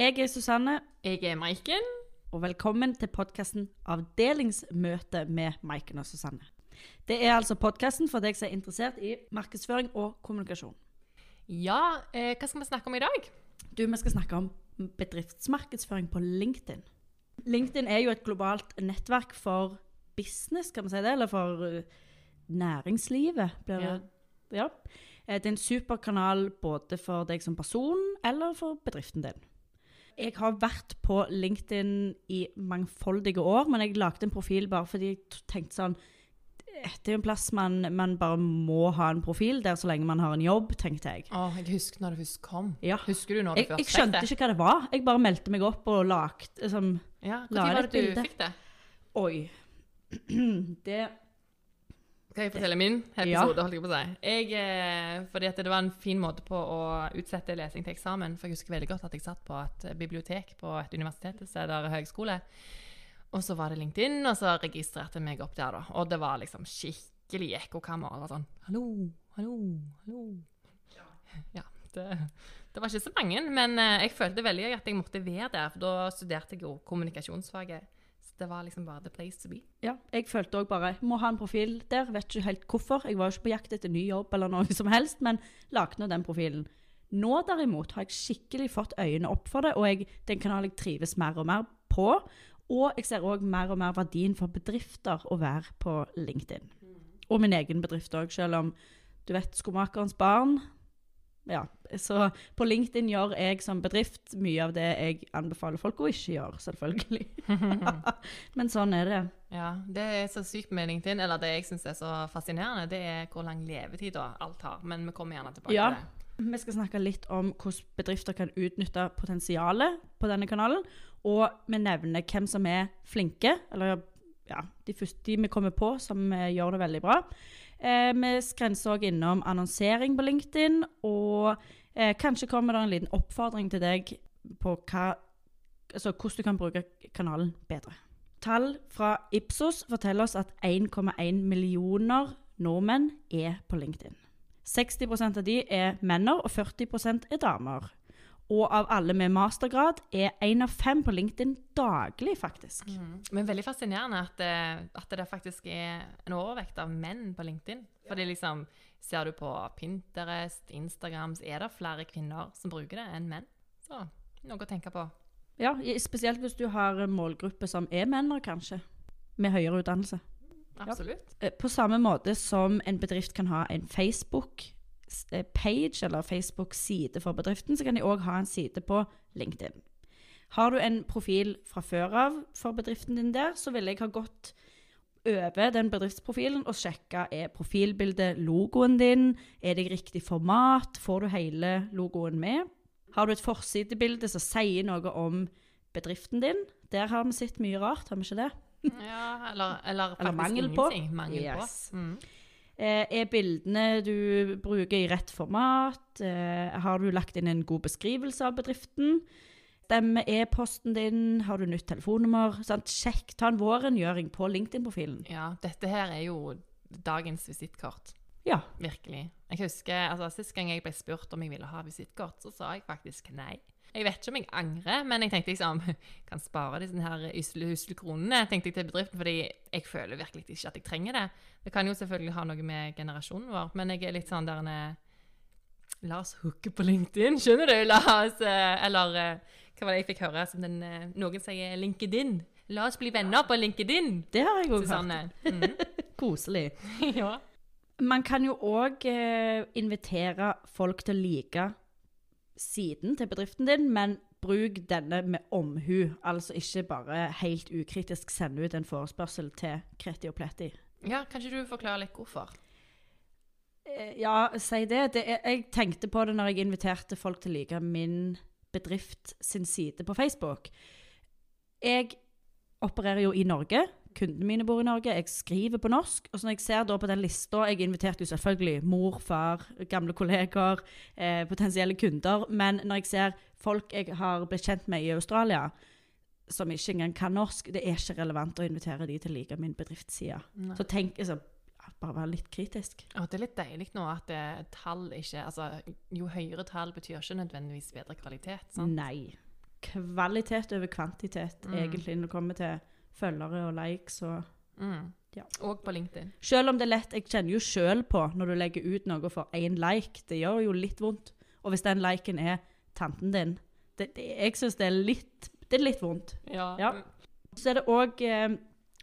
Jeg er Susanne, Jeg er Maiken. og velkommen til podkasten Avdelingsmøte med Maiken og Susanne. Det er altså podkasten for deg som er interessert i markedsføring og kommunikasjon. Ja, eh, hva skal vi snakke om i dag? Du, vi skal snakke om bedriftsmarkedsføring på LinkedIn. LinkedIn er jo et globalt nettverk for business, kan man si det? Eller for uh, næringslivet. Det? Ja. Eh, Det er en superkanal både for deg som person eller for bedriften din. Jeg har vært på LinkedIn i mangfoldige år, men jeg lagde en profil bare fordi jeg tenkte sånn eh, Det er jo en plass man, man bare må ha en profil der så lenge man har en jobb, tenkte jeg. Å, jeg husker når det først kom. Ja. Husker du når du Jeg, først jeg skjønte det? ikke hva det var. Jeg bare meldte meg opp og lagde liksom, Ja, Når var det du bilde. fikk det? Oi. Det Skal jeg fortelle min Ja. episode? holdt jeg på å si? Jeg, eh, fordi at det var en fin måte på å utsette lesing til eksamen. For jeg husker veldig godt at jeg satt på et bibliotek på et universitet eller høgskole. Og så var det LinkedIn, og så registrerte jeg meg opp der, da. Og det var liksom skikkelig ekkokammer. Sånn Hallo, hallo, hallo. Ja. Det, det var ikke så mange, men eh, jeg følte veldig at jeg måtte være der. For da studerte jeg jo kommunikasjonsfaget. Det var liksom bare the place to be. Ja, jeg følte òg bare Må ha en profil der. Vet ikke helt hvorfor. Jeg var jo ikke på jakt etter ny jobb eller noe som helst, men lagde nå den profilen. Nå derimot har jeg skikkelig fått øynene opp for det, og jeg, det er en kanal jeg trives mer og mer på. Og jeg ser òg mer og mer verdien for bedrifter å være på LinkedIn. Og min egen bedrift òg, selv om du vet skomakerens barn. Ja, så på LinkedIn gjør jeg som bedrift mye av det jeg anbefaler folk å ikke gjøre, selvfølgelig. Men sånn er det. Ja, det er så sykt med LinkedIn, eller det jeg syns er så fascinerende, det er hvor lang levetid alt har. Men vi kommer gjerne tilbake Ja. til det. Vi skal snakke litt om hvordan bedrifter kan utnytte potensialet på denne kanalen. Og vi nevner hvem som er flinke, eller ja, de første vi kommer på som eh, gjør det veldig bra. Eh, vi skrenser òg innom annonsering på LinkedIn, og eh, kanskje kommer det en liten oppfordring til deg på hva, altså, hvordan du kan bruke kanalen bedre. Tall fra Ipsos forteller oss at 1,1 millioner nordmenn er på LinkedIn. 60% av de er menner, og 40% er damer. Og av alle med mastergrad er én av fem på LinkedIn daglig, faktisk. Mm. Men veldig fascinerende at det, at det faktisk er en overvekt av menn på LinkedIn. Fordi liksom, ser du på Pinterest, Instagram, så er det flere kvinner som bruker det enn menn. Så noe å tenke på. Ja, Spesielt hvis du har målgruppe som er menn, kanskje. Med høyere utdannelse. Absolutt. Ja. På samme måte som en bedrift kan ha en Facebook-page eller Facebook-side for bedriften, så kan de òg ha en side på LinkedIn. Har du en profil fra før av for bedriften din der, så ville jeg ha gått over den bedriftsprofilen og sjekka er profilbildet logoen din, er det riktig format, får du hele logoen med? Har du et forsidebilde som sier noe om bedriften din? Der har vi sett mye rart, har vi ikke det? Ja, eller, eller Eller mangel på. Mangel Yes. på. Mm. Eh, Er bildene du bruker i rett format? Eh, Har du lagt inn en god beskrivelse av bedriften? Stemmer e-posten din? Har du nytt telefonnummer? Sant? Sjekk, ta en vårrengjøring på LinkedIn-profilen. Ja, dette her er jo dagens visittkort. Ja. Virkelig. Jeg husker, altså Sist gang jeg ble spurt om jeg ville ha visittkort, så sa jeg faktisk nei. Jeg vet ikke om jeg angrer, men jeg tenkte liksom kan spare disse her usle, usle kronene tenkte jeg til bedriften, fordi jeg føler virkelig ikke at jeg trenger det. Det kan jo selvfølgelig ha noe med generasjonen vår, men jeg er litt sånn der eh, La oss hooke på LinkedIn, skjønner du? La oss, eh, Eller eh, hva var det jeg fikk høre som den, noen sier LinkedIn? La oss bli venner på LinkedIn, Det har jeg òg hørt. Mm. Koselig. ja. Man kan jo òg eh, invitere folk til å like siden til bedriften din, men bruk denne med omhu. Altså ikke bare helt ukritisk sende ut en forespørsel til Kreti og Pletti. ja, kan ikke du forklare litt hvorfor? Eh, Ja, si det. det er, jeg tenkte på det når jeg inviterte folk til å like min bedrift sin side på Facebook. Jeg opererer jo i Norge. Kundene mine bor i Norge. Jeg skriver på norsk. Og så når jeg ser da på den lista Jeg inviterte jo selvfølgelig mor, far, gamle kolleger, eh, potensielle kunder. Men når jeg ser folk jeg har blitt kjent med i Australia, som ikke engang kan norsk, det er ikke relevant å invitere de til å like min bedriftsside. Nei. Så tenk altså, bare være litt kritisk. Og det er litt deilig nå at det, tall ikke Altså, jo høyere tall betyr ikke nødvendigvis bedre kvalitet. sant? Nei. kvalitet over kvantitet, Mm. egentlig, når det kommer til følgere og likes og Mm. Ja. Og på LinkedIn. Selv om det er lett Jeg kjenner jo sjøl på når du legger ut noe for én like. Det gjør jo litt vondt. Og hvis den liken er tanten din det, det, Jeg syns det Det er litt vondt. Ja. Ja. Så er det òg eh,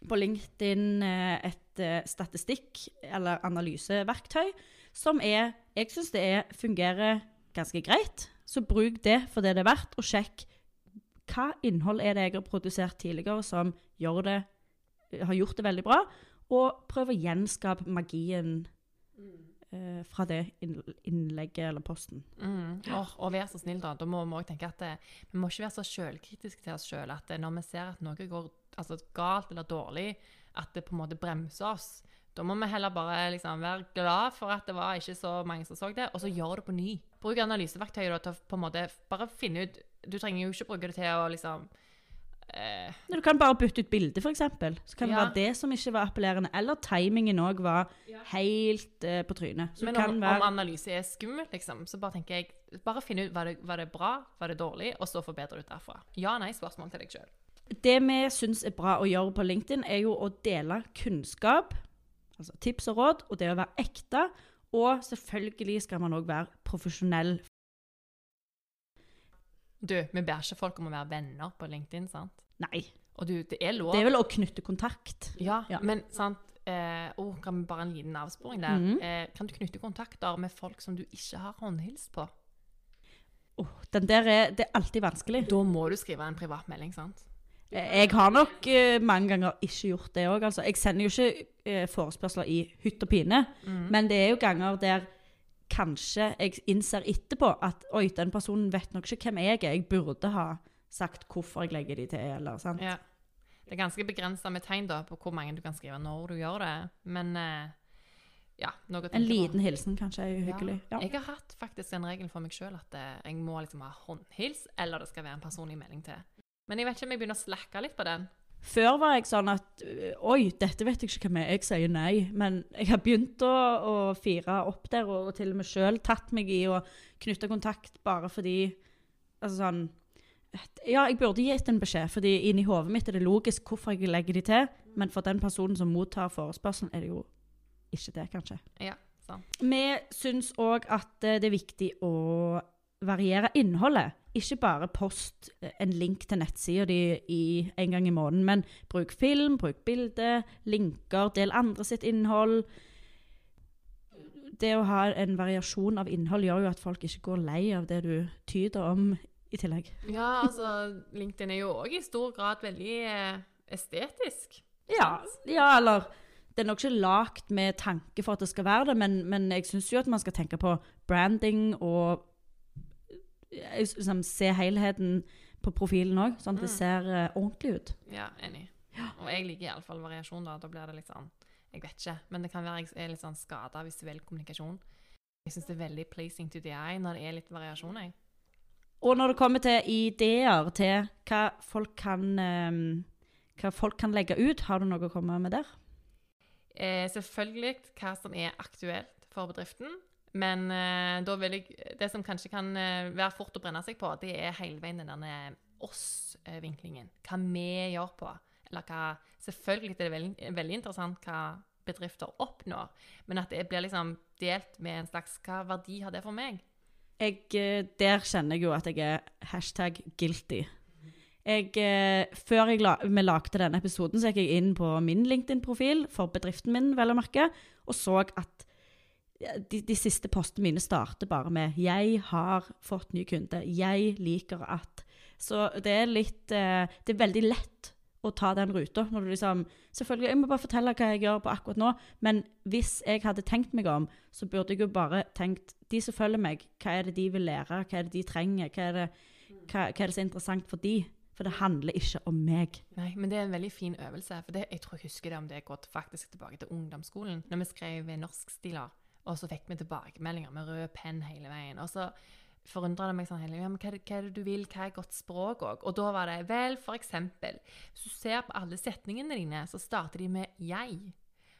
på LinkedIn eh, et eh, statistikk- eller analyseverktøy som er Jeg syns det er, fungerer ganske greit. Så bruk det for det det er verdt, og sjekk hva innhold er det jeg har produsert tidligere som gjør det, har gjort det veldig bra, og prøve å gjenskape magien eh, fra det innlegget eller posten. Mm. Åh, og vær så snill, da. Da må vi også tenke at det, vi må ikke være så sjølkritiske til oss sjøl at eh, når vi ser at noe går altså, galt eller dårlig, at det på en måte bremser oss. Da må vi heller bare liksom, være glad for at det var ikke så mange som så det, og så gjør det på ny. Bruk analyseverktøyet til å på en måte bare finne ut Du trenger jo ikke bruke det til å liksom eh, Du kan bare bytte ut bilde, f.eks. Så kan det Ja. være det som ikke var appellerende. Eller timingen òg var helt eh, på trynet. Så Men om, være om analyse er skummelt, liksom, så bare tenker jeg Bare finn ut var det, var det bra, var det dårlig, og så forbedre ut derfra. Ja-nei-spørsmål til deg sjøl. Det vi syns er bra å gjøre på LinkedIn, er jo å dele kunnskap, altså tips og råd, og det å være ekte. Og selvfølgelig skal man òg være profesjonell. Du, vi ber ikke folk om å være venner på LinkedIn, sant? Nei, Og du, det er lov. det er vel å knytte kontakt. Ja, Ja. men sant eh, oh, kan vi Bare en liten avsporing der. Mm. eh, kan du knytte kontakter med folk som du ikke har håndhilst på? Åh, den der er, det er alltid vanskelig. Da må du skrive en privatmelding, sant? Eh, Jeg har nok eh, mange ganger ikke gjort det òg. Altså. Jeg sender jo ikke eh, forespørsler i hytt og pine, Mm. men det er jo ganger der kanskje jeg innser etterpå at oi, den personen vet nok ikke hvem jeg er. Jeg burde ha sagt hvorfor jeg legger de til, eller sant. Ja. Det er ganske begrensa med tegn da, på hvor mange du kan skrive når du gjør det, men eh, ja, noe å En tenke på. liten hilsen kanskje er uhyggelig. Ja. Ja. Jeg har hatt faktisk en regel for meg sjøl at eh, jeg må liksom ha håndhils, eller det skal være en personlig melding til. Men jeg vet ikke om jeg begynner å slakke litt på den. Før var jeg sånn at oi, dette vet jeg ikke hva er, jeg sier nei. Men jeg har begynt å, å fire opp der, og, til og med sjøl tatt meg i å knytte kontakt bare fordi Altså sånn Ja, jeg burde gitt en beskjed, fordi inni hodet mitt er det logisk hvorfor jeg legger de til, men for den personen som mottar forespørselen, er det jo ikke det, kanskje. Ja, sant. Vi syns òg at eh, det er viktig å variere innholdet. Ikke bare post eh, en link til nettsida di en gang i måneden, men bruk film, bruk bilde, linker, del andre sitt innhold. Det å ha en variasjon av innhold gjør jo at folk ikke går lei av det du tyder om i tillegg. Ja, altså, LinkedIn er jo òg i stor grad veldig eh, estetisk. Ja, ja eller det er nok ikke lagt med tanke for at det skal være det, men, men jeg syns jo at man skal tenke på branding og liksom, se helheten på profilen òg, sånn at det Mm. ser uh, ordentlig ut. Ja, enig. Og jeg liker iallfall variasjon, da. Da blir det litt sånn Jeg vet ikke, men det kan være jeg er litt sånn skada av visuell kommunikasjon. Jeg syns det er veldig pleasing to the eye når det er litt variasjon, jeg. Og når det kommer til ideer til hva folk kan, um, hva folk kan legge ut, har du noe å komme med der? Eh, selvfølgelig hva som er aktuelt for bedriften. Men eh, da vil jeg, det som kanskje kan eh, være fort å brenne seg på, det er hele veien den der oss-vinklingen. Hva vi gjør på. Eller hva Selvfølgelig er det veldig, veldig interessant hva bedrifter oppnår, men at det blir liksom delt med en slags Hva verdi har det for meg? Jeg, eh, der kjenner jeg jo at jeg er hashtag guilty. Jeg, eh, før la, vi lagde denne episoden, så gikk jeg inn på min LinkedIn-profil for bedriften min, vel å merke, og så at de, de siste postene mine starter bare med 'Jeg har fått ny kunde'. 'Jeg liker at' Så det er litt eh, Det er veldig lett å ta den ruta. Når du liksom Selvfølgelig, jeg må bare fortelle hva jeg gjør på akkurat nå, men hvis jeg hadde tenkt meg om, så burde jeg jo bare tenkt De som følger meg, hva er det de vil lære? Hva er det de trenger? Hva er det, hva, hva er det som er interessant for de? For det handler ikke om meg. Nei, men det er en veldig fin øvelse. For det, jeg tror jeg husker det om det er gått faktisk tilbake til ungdomsskolen. Når vi skrev norskstiler, og så fikk vi tilbakemeldinger med rød penn hele veien. Og så forundra det meg sånn hele ja, men hva, hva er det du vil, hva er godt språk òg? Og da var det vel, for eksempel Hvis du ser på alle setningene dine, så starter de med 'jeg'.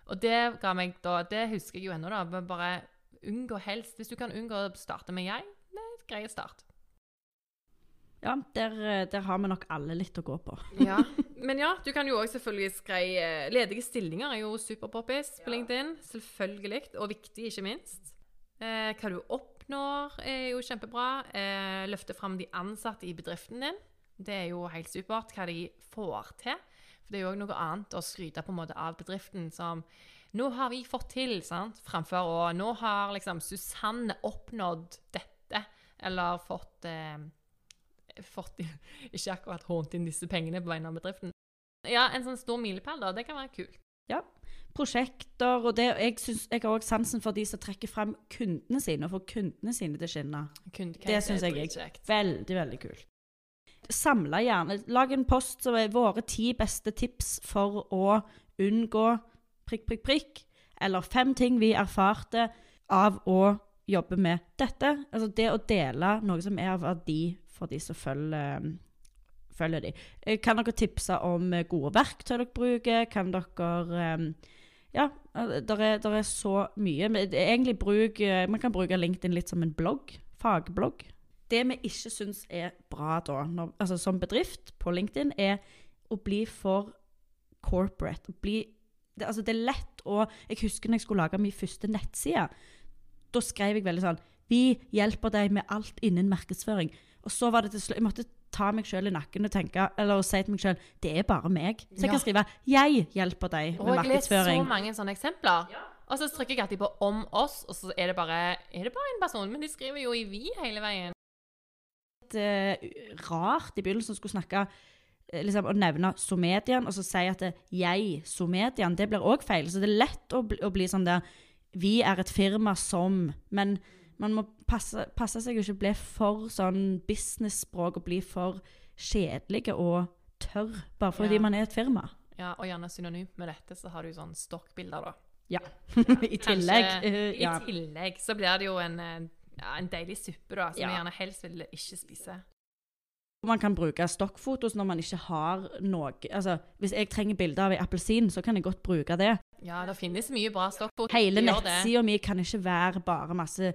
Og det ga meg da Det husker jeg jo ennå, da. Men bare unngå helst Hvis du kan unngå å starte med 'jeg', det er et greit start. Ja, der, eh, der har vi nok alle litt å gå på. Ja. Men ja, du kan jo òg selvfølgelig skreie Ledige stillinger er jo superpoppis på LinkedIn. Selvfølgelig. Og viktig, ikke minst. Eh, hva du oppnår, er jo kjempebra. Eh, løfte fram de ansatte i bedriften din. Det er jo helt supert. Hva de får til. For det er jo òg noe annet å skryte på en måte av bedriften som Nå har vi fått til, sant? Framfor å Nå har liksom Susanne oppnådd dette. Eller fått eh, Fått Ikke akkurat hånt inn disse pengene på vegne av bedriften. Ja, en sånn stor milepæl, da. Det kan være kult. Prosjekter og det. Jeg, synes, jeg har òg sansen for de som trekker frem kundene sine, og får kundene sine til å skinne. Det synes er jeg er. Veldig, veldig kult. Samle gjerne. Lag en post som er våre ti beste tips for å unngå prikk, prikk, prikk. Eller fem ting vi erfarte av å jobbe med dette. Altså det å dele noe som er av verdi for de som følger, følger de. Eh, Kan dere tipse om eh, gode verktøy dere bruker? Kan dere eh, Ja, det er, er så mye. Men egentlig bruk, eh, man kan bruke LinkedIn litt som en blogg. Fagblogg. Det vi ikke syns er bra da, når, altså som bedrift på LinkedIn, er å bli for corporate. Bli, det, altså det er lett å Jeg husker når jeg skulle lage min første nettside. Da skrev jeg veldig sånn Vi hjelper deg med alt innen markedsføring. Og så var det til slutt Jeg måtte ta meg sjøl i nakken og tenke, eller si til meg sjøl Det er bare meg. Så jeg Ja. kan skrive 'Jeg hjelper deg med Og med jeg leser så mange sånne eksempler. Og så trykker jeg alltid på 'om oss', og så er det bare Er det bare en person? Men de skriver jo i 'vi' hele veien. litt er rart i begynnelsen skulle snakke eh, liksom, å nevne Somedian, og så si at det, jeg, Somedian, det blir òg feil. Så det er lett å bli, å bli sånn der Vi er et firma som Men man må passe, passe seg å ikke bli for sånn business-språk og bli for kjedelige og tørr bare fordi Ja. man er et firma. Ja, Og gjerne synonymt med dette så har du sånn stokkbilder, da. Ja. I tillegg. Kanskje- eh, ja. I tillegg så blir det jo en, eh, en deilig suppe, da, som Ja. vi gjerne helst vil ikke spise. Man kan bruke stokkfotos når man ikke har noe Altså, Hvis jeg trenger bilde av ei appelsin, så kan jeg godt bruke det. Ja, det finnes mye bra stokkfoto. Hele nettsida mi kan ikke være bare masse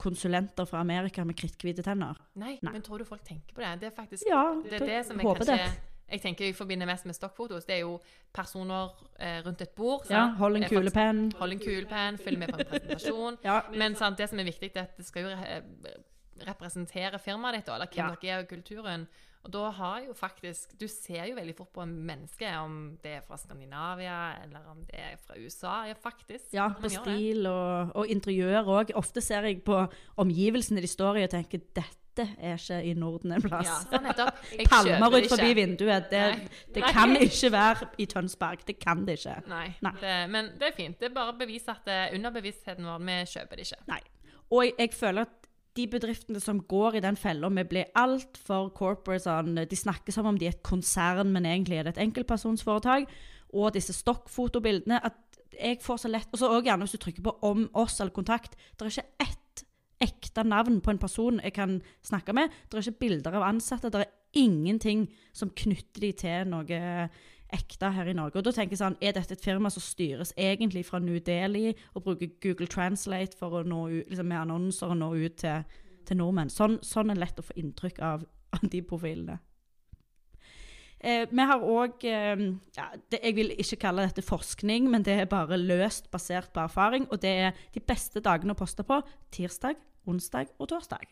konsulenter fra Amerika med kritthvite tenner. Nei, Nei. men tror du folk tenker på det? Det er faktisk Ja, det, er det som jeg kanskje det. Jeg tenker jeg forbinder mest med stokkfotos. Det er jo personer eh, rundt et bord. Ja, hold en kulepenn. Hold en kulepenn, følg med på en presentasjon. Ja, Men sant, det som er viktig, er at det skal jo re representere firmaet ditt, da, eller hvem dere er, og kulturen. Og da har jo faktisk Du ser jo veldig fort på en menneske, om det er fra Skandinavia, eller om det er fra USA. Ja, faktisk. ja på stil og, og interiør òg. Ofte ser jeg på omgivelsene de står i og tenker dette er ikke i Norden en plass. Ja, sånn Palmer ut forbi vinduet. Det, det kan ikke være i Tønsberg. Det kan det ikke. Nei. Nei. Det, men det er fint. Det er bare bevis at eh, underbevisstheten vår, vi kjøper det ikke. Nei. Og jeg, jeg føler at de bedriftene som går i den fella med blir bli altfor corporate sånn, De snakker som om de er et konsern, men egentlig er det et enkeltpersonsforetak. Og disse stokkfotobildene at jeg får så lett Og så også gjerne hvis du trykker på 'om oss' eller 'kontakt'. Det er ikke ett ekte navn på en person jeg kan snakke med. Det er ikke bilder av ansatte. Det er ingenting som knytter de til noe ekte her i Norge. Og da tenker jeg sånn, Er dette et firma som styres egentlig fra New Delhi og bruker Google Translate for å nå ut, liksom med annonser og nå ut til, til nordmenn? Sånn, sånn er lett å få inntrykk av, av de profilene. Eh, vi har òg eh, ja, Jeg vil ikke kalle dette forskning, men det er bare løst basert på erfaring. Og det er de beste dagene å poste på tirsdag, onsdag og torsdag.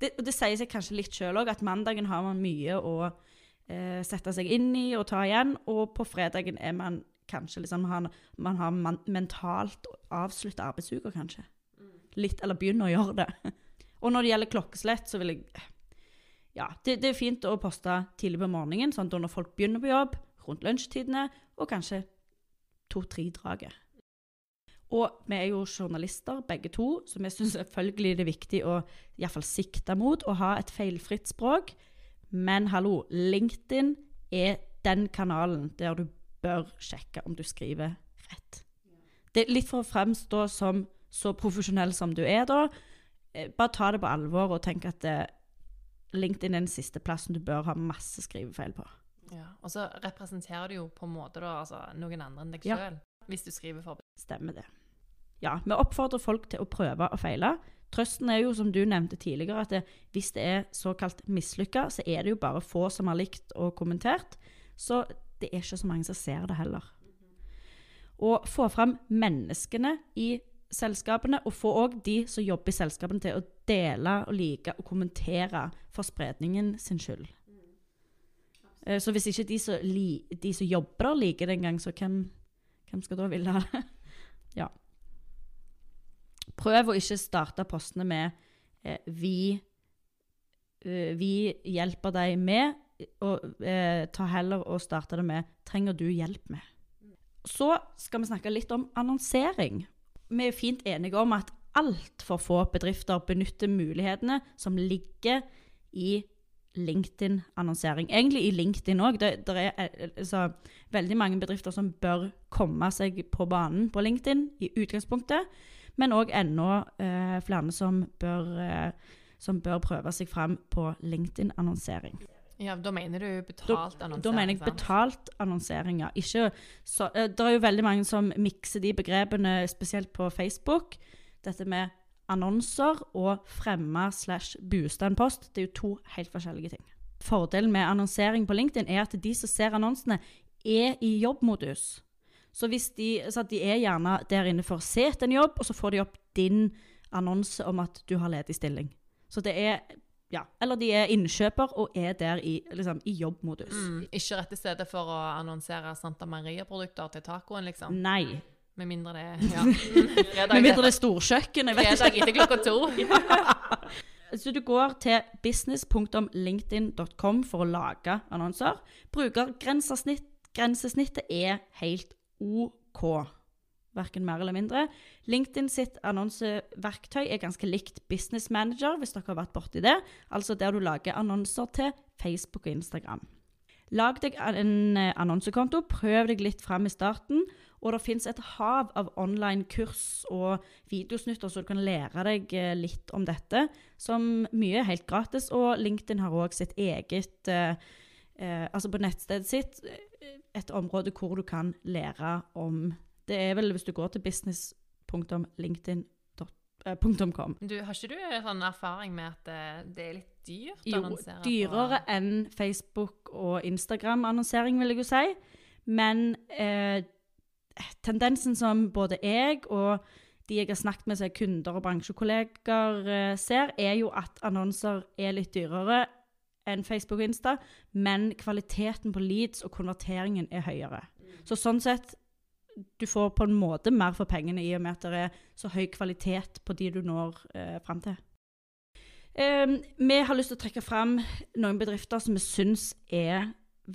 Det, og det sier seg kanskje litt sjøl òg, at mandagen har man mye å eh, sette seg inn i og ta igjen. Og på fredagen er man kanskje liksom Man har, man har man, mentalt avslutta arbeidsuka, kanskje. Litt, eller begynner å gjøre det. Og når det gjelder klokkeslett, så vil jeg Ja, det, det er fint å poste tidlig på morgenen, sånn når folk begynner på jobb, rundt lunsjtidene, og kanskje to-tre-draget. Og vi er jo journalister, begge to, så vi syns selvfølgelig det er viktig å i fall sikte mot å ha et feilfritt språk. Men hallo, LinkedIn er den kanalen der du bør sjekke om du skriver rett. Det er litt for å fremstå som så profesjonell som du er da. Eh, Bare ta det på alvor og tenk at eh, LinkedIn er den siste plassen du bør ha masse skrivefeil på. Ja. Og så representerer du jo på en måte da, altså, noen andre enn deg Ja. Hvis du skriver for Stemmer det. Ja, vi oppfordrer folk til å prøve og feile. Trøsten er jo, som du nevnte tidligere, at det, hvis det er såkalt mislykka, så er det jo bare få som har likt og kommentert. Så det er ikke så mange som ser det heller. Og få fram menneskene i selskapene, og få òg de som jobber i selskapene, til å dele og like og kommentere for spredningen sin skyld. Eh, Så hvis ikke de som, li, de som jobber der, liker det engang, så hvem, hvem skal da ville ha det? ja. Prøv å ikke starte postene med eh, 'vi, eh, 'vi hjelper deg med', og eh, ta heller og starte det med 'trenger du hjelp med'? Så skal vi snakke litt om annonsering. Vi er fint enige om at altfor få bedrifter benytter mulighetene som ligger i LinkedIn-annonsering. Egentlig i LinkedIn òg. Det, det er eh, altså, veldig mange bedrifter som bør komme seg på banen på LinkedIn i utgangspunktet, men òg enda eh, flere som bør, eh, som bør prøve seg fram på LinkedIn-annonsering. Ja, Da mener du Da, betalt annonsering? da mener jeg betalt annonsering, ja. Ikke så, eh, det er jo veldig mange som mikser de begrepene, spesielt på Facebook. Dette med annonser og fremme slash booste en post, det er jo to helt forskjellige ting. Fordelen med annonsering på LinkedIn er at de som ser annonsene, er i jobbmodus. Så, hvis de, så de er gjerne der inne for å se etter en jobb, og så får de opp din annonse om at du har ledig stilling. Så det er ja, Eller de er innkjøper og er der i, liksom, i jobbmodus. Mm, ikke rette stedet for å annonsere Santa Maria-produkter til tacoen, liksom? Nei. Med mindre det er ja. fredag, Med mindre det er storkjøkken. Jeg vet fredag etter klokka to. Så du går til business.linkedin.com for å lage annonser. Brukergrensesnittet er helt OK. Verken mer eller mindre. LinkedIn sitt annonseverktøy er ganske likt Business Manager, hvis dere har vært borti det. Altså der du lager annonser til Facebook og Instagram. Lag deg en eh, annonsekonto, prøv deg litt fram i starten. Og det fins et hav av online kurs og videosnutter, så du kan lære deg eh, litt om dette. Som mye er helt gratis, og LinkedIn har òg sitt eget eh, eh, Altså på nettstedet sitt et område hvor du kan lære om Det er vel hvis du går til business.linkedin.com. Du, har ikke du sånn erfaring med at eh, det er litt dyrt å Jo, annonsere? dyrere enn Facebook og Instagram-annonsering, vil jeg jo si. Men eh, tendensen som både jeg og de jeg har snakket med, som er kunder og bransjekolleger, eh, ser, er jo at annonser er litt dyrere enn Facebook og Insta, men kvaliteten på leads og konverteringen er høyere. Så sånn sett, du får på en måte mer for pengene i og med at det er så høy kvalitet på de du når eh, fram til. Eh, vi har lyst til å trekke fram noen bedrifter som vi syns er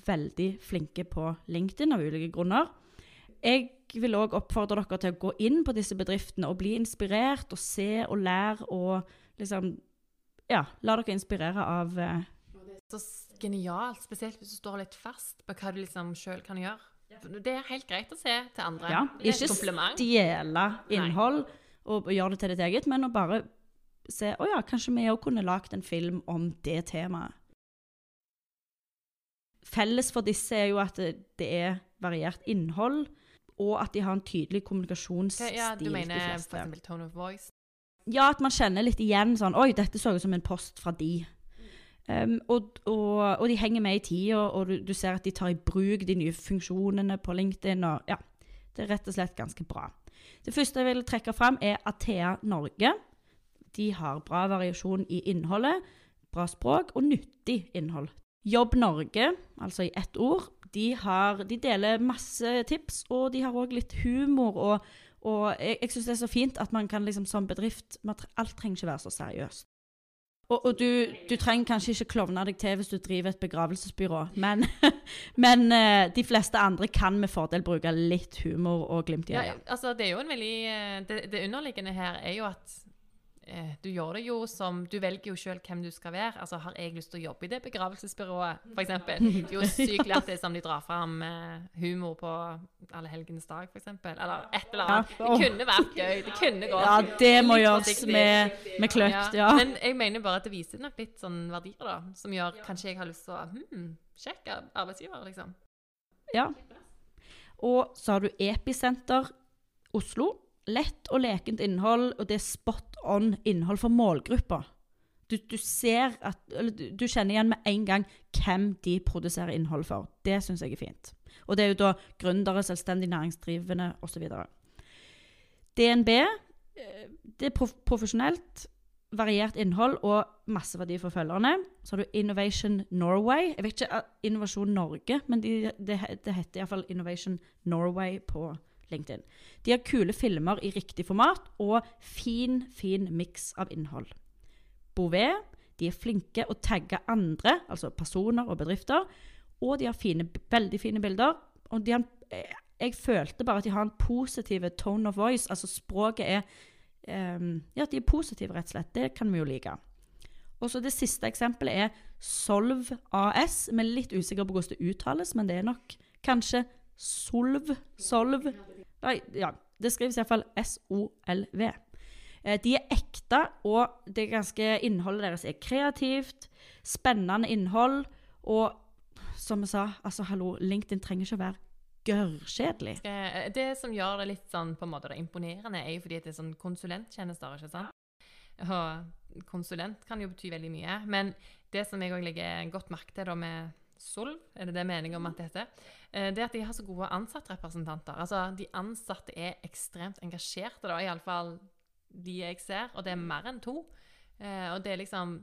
veldig flinke på LinkedIn av ulike grunner. Jeg vil òg oppfordre dere til å gå inn på disse bedriftene og bli inspirert og se og lære og liksom Ja, la dere inspirere av eh, Så genialt, spesielt hvis du står litt fast på hva du liksom sjøl kan gjøre. Det er helt greit å se til andre. Ja, ikke stjele innhold og, gjøre det til ditt eget, men å bare se Å ja, kanskje vi òg kunne lagd en film om det temaet. Felles for disse er jo at det, er variert innhold, og at de har en tydelig kommunikasjonsstil, Ja, du mener f.eks. tone of voice? Ja, at man kjenner litt igjen sånn Oi, dette så ut som en post fra de. Um, og, og, og de henger med i tida, og du, du ser at de tar i bruk de nye funksjonene på LinkedIn. Og, ja, det er rett og slett ganske bra. Det første jeg vil trekke fram, er Athea Norge. De har bra variasjon i innholdet, bra språk og nyttig innhold. Jobb Norge, altså i ett ord, de, har, de deler masse tips, og de har òg litt humor. og og jeg, jeg syns det er så fint at man kan liksom som bedrift Alt trenger ikke være så seriøst. Og, og du, du trenger kanskje ikke klovne deg til hvis du driver et begravelsesbyrå, men, men eh, de fleste andre kan med fordel bruke litt humor og glimt i Ja, altså det er jo en veldig eh, Det, det underliggende her er jo at du gjør det jo som Du velger jo sjøl hvem du skal være. Altså Har jeg lyst til å jobbe i det begravelsesbyrået, f.eks.? Det er jo sykt lættis om de drar fram eh, humor på Allehelgens dag, f.eks. Eller et eller annet. Det kunne vært gøy. Det kunne gått. Ja, det må gjøres med, med kløkt, ja. Men jeg mener bare at det viser nok litt sånn verdier, da. Som gjør kanskje jeg har lyst til å hmm, sjekke arbeidsgiver, liksom. ja. Og så har du Episenter Oslo. Lett og lekent innhold, og det er spot on innhold for målgruppa. Du, du ser at du, du kjenner igjen med en gang hvem de produserer innhold for. Det syns jeg er fint. Og det er jo da gründere, selvstendig næringsdrivende osv. DNB eh, det er prof profesjonelt, variert innhold og masse verdi for følgerne. Så har du Innovation Norway. Jeg vet ikke uh, Innovasjon Norge, men de, det, det heter iallfall Innovation Norway på LinkedIn. De har kule filmer i riktig format og fin, fin miks av innhold. Bouvet de er flinke å tagge andre, altså personer og bedrifter. Og de har fine, veldig fine bilder. Og har, jeg følte bare at de har en positiv tone of voice. Altså språket er um, Ja, de er positive, rett og slett. Det kan vi jo like. Og så Det siste eksempelet er Solv AS. Vi er litt usikre på hvordan det uttales, men det er nok kanskje Solv. Solv. Nei, ja. Det skrives iallfall S-O-L-V. Eh, de er ekte, og det ganske innholdet deres er kreativt, spennende innhold. Og som jeg sa, altså hallo, LinkedIn trenger ikke å være gørrkjedelig. Det som gjør det litt sånn på en måte det imponerende, er jo fordi det er sånn konsulenttjenester, ikke sant? Og konsulent kan jo bety veldig mye. Men det som jeg òg legger godt merke til da med Solv, er det det meningen om at det heter, eh, det at de har så gode ansattrepresentanter. Altså, de ansatte er ekstremt engasjerte, da, iallfall de jeg ser, og det er mer enn to. Eh, og det er liksom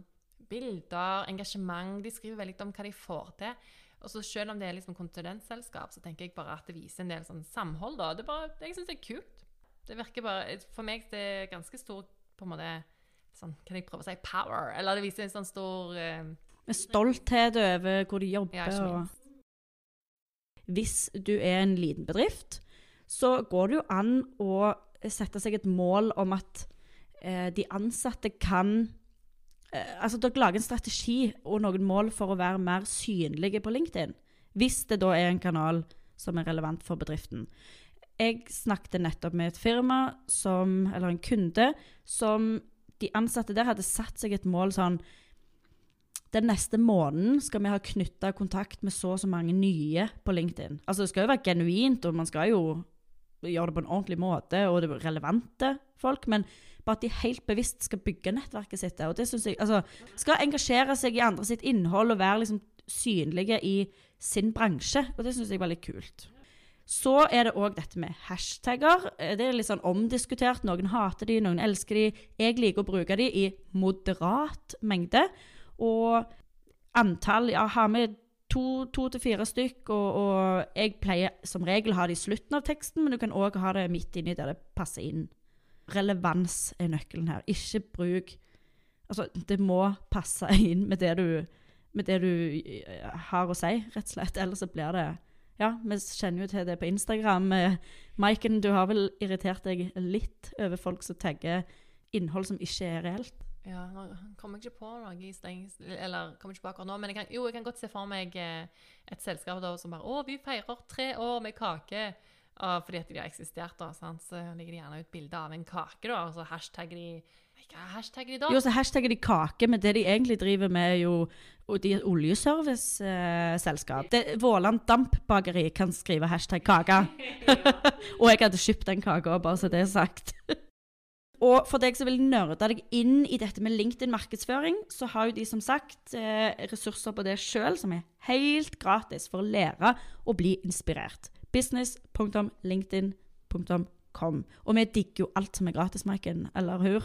bilder, engasjement. De skriver veldig om hva de får til. Og så Selv om det er liksom konsulentselskap, så tenker jeg bare at det viser en del sånn samhold. da. Det bare, jeg syns det er kult. Det virker bare, For meg det er ganske stor på en måte, sånn, Kan jeg prøve å si power? Eller det viser en sånn stor eh, Med stolthet over hvor de jobber. Ja, og hvis du er en liten bedrift, så går det jo an å sette seg et mål om at eh, de ansatte kan eh, Altså dere lager en strategi og noen mål for å være mer synlige på LinkedIn. Hvis det da er en kanal som er relevant for bedriften. Jeg snakket nettopp med et firma, som, eller en kunde, som de ansatte der hadde satt seg et mål sånn den neste måneden skal vi ha knytta kontakt med så og så mange nye på LinkedIn. Altså Det skal jo være genuint, og man skal jo gjøre det på en ordentlig måte, og det er relevante folk. Men bare at de helt bevisst skal bygge nettverket sitt. Og det synes jeg, altså, Skal engasjere seg i andre sitt innhold og være liksom synlige i sin bransje. Og det syns jeg var litt kult. Så er det òg dette med hashtagger. Eh, Det er litt sånn omdiskutert. Noen hater de, noen elsker de. Jeg liker å bruke de i moderat mengde. Og antall Ja, har vi to, to til fire stykk, og, og jeg pleier som regel å ha det i slutten av teksten, men du kan òg ha det midt inni der det passer inn. Relevans er nøkkelen her. Ikke bruk Altså, det må passe inn med det du, med det du eh, har å si, rett og slett. Ellers så blir det Ja, vi kjenner jo til det på Instagram. Eh, Maiken, du har vel irritert deg litt over folk som tagger innhold som ikke er reelt? Ja, nå kommer jeg ikke på noe i steng, eller kommer ikke på akkurat nå, men jeg kan, jo, jeg kan godt se for meg eh, et selskap da, som bare 'Å, vi feirer tre år med kake'. Og fordi at de har eksistert, da, sant? så legger de gjerne ut bilde av en kake, da, og så hashtagger de Hva hashtagger de da? Jo, så hashtagger de kake, men det de egentlig driver med, er jo de er oljeserviceselskap. Eh, Våland Dampbakeri kan skrive hashtag kake. og jeg hadde kjøpt den kaka, bare så det er sagt. Og for deg som vil nerde deg inn i dette med LinkedIn-markedsføring, så har jo de som sagt eh, ressurser på det sjøl, som er helt gratis for å lære og bli inspirert. Business.linkedin.com. Og vi digger jo alt som er gratis, Maiken. Eller hur?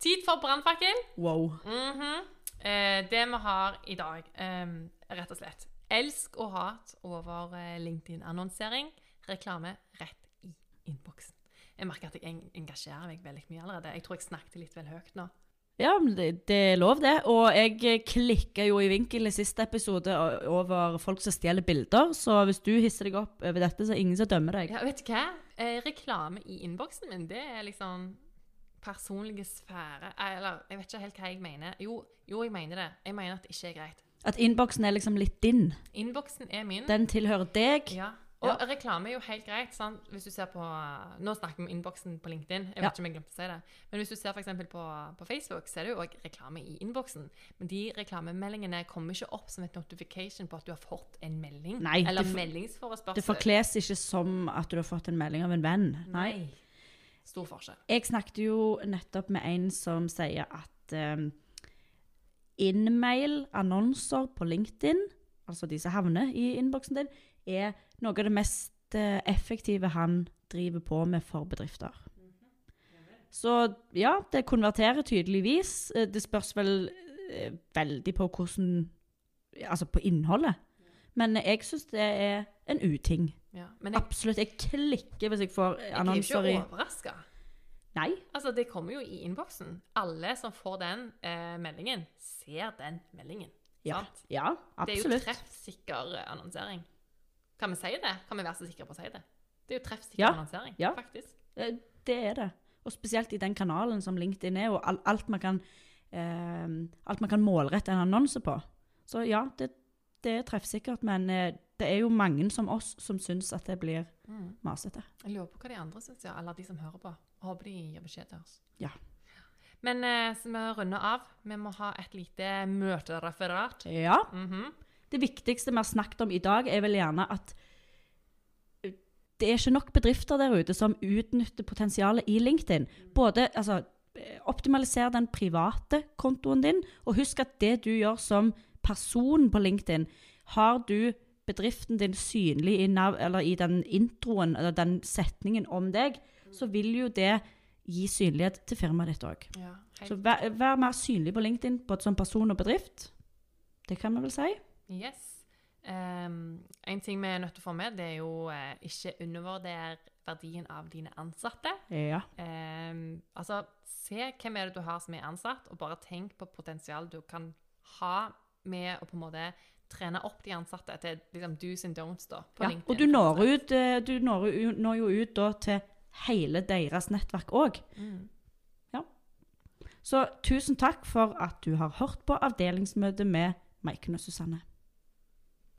Tid for brannfakkel. Wow. Mhm. eh, det vi har i dag, eh, rett og slett Elsk og hat over eh, LinkedIn-annonsering. Reklame rett i innboksen. Jeg merker at jeg engasjerer meg veldig mye allerede. Jeg tror jeg snakket litt vel høyt nå. Ja, det, det er lov, det. Og jeg klikka jo i vinkel i siste episode over folk som stjeler bilder, så hvis du hisser deg opp over dette, så er ingen som dømmer deg. Ja, vet du hva? Eh, reklame i innboksen min, det er liksom personlige sfære. Eh, Eller, jeg vet ikke helt hva jeg mener. Jo, jo, jeg mener det. Jeg mener at det ikke er greit. At innboksen er liksom litt din. Innboksen er min. Den tilhører deg. Ja. Og Ja. reklame er jo helt greit. sant? Hvis du ser på, Nå snakker vi om innboksen på LinkedIn. Jeg vet Ja. ikke om jeg glemte å si det. Men hvis du ser for på, på Facebook, så er det jo òg reklame i innboksen. Men de reklamemeldingene kommer ikke opp som et notification på at du har fått en melding. Nei, eller det for- meldingsforespørsel. Det forkles ikke som at du har fått en melding av en venn. Nei. Nei. Stor forskjell. Jeg snakket jo nettopp med en som sier at um, innmail-annonser på LinkedIn, altså de som havner i innboksen din, er noe av det mest eh, effektive han driver på med for bedrifter. Så ja, det konverterer tydeligvis. Eh, Det spørs vel eh, veldig på hvordan Altså på innholdet. Men jeg syns det er en uting. Ja. Men jeg, Absolutt. Jeg klikker hvis jeg får annonser. jeg er jo ikke overraska. Nei. Altså, det kommer jo i innboksen. Alle som får den eh, meldingen, ser den meldingen. Ja, ja Det er jo absolutt. treffsikker annonsering. Kan vi si det? Kan vi være så sikre på å si det? Det er jo treffsikker Ja. annonsering, Ja. faktisk. Eh, Det er det. Og spesielt i den kanalen som LinkedIn er, og alt man kan, eh, alt man kan målrette en annonse på. Så ja, det, det er treffsikkert, men eh, det er jo mange som oss som syns at det blir Mm. masete. Jeg lurer på hva de andre syns, ja. Eller de som hører på. Jeg håper de gir beskjed til oss. Ja. Men eh, så vi runder av. Vi må ha et lite møtereferat. Ja. Mhm. Det viktigste vi har snakket om i dag, er vel gjerne at eh, det er ikke nok bedrifter der ute som utnytter potensialet i LinkedIn. Både, altså, eh, optimaliser den private kontoen din, og husk at det du gjør som person på LinkedIn, har du bedriften din synlig i, nav eller i den introen, eller den setningen om deg, så vil jo det gi synlighet til firmaet ditt òg. Ja, Så vær, vær mer synlig på LinkedIn, både som person og bedrift. Det kan vi vel si. Yes. Um, en ting vi er nødt til å få med, det er jo eh, ikke undervurder verdien av dine ansatte. Ja. Um, altså, se hvem er det du har som er ansatt, og bare tenk på potensial du kan ha med å på en måte trene opp de ansatte til liksom do's and don'ts da, på Ja, LinkedIn. og du når, ut, eh, du når, når jo ut da til hele deres nettverk òg. Mm. Så tusen takk for at du har hørt på avdelingsmøtet med Maiken og Susanne.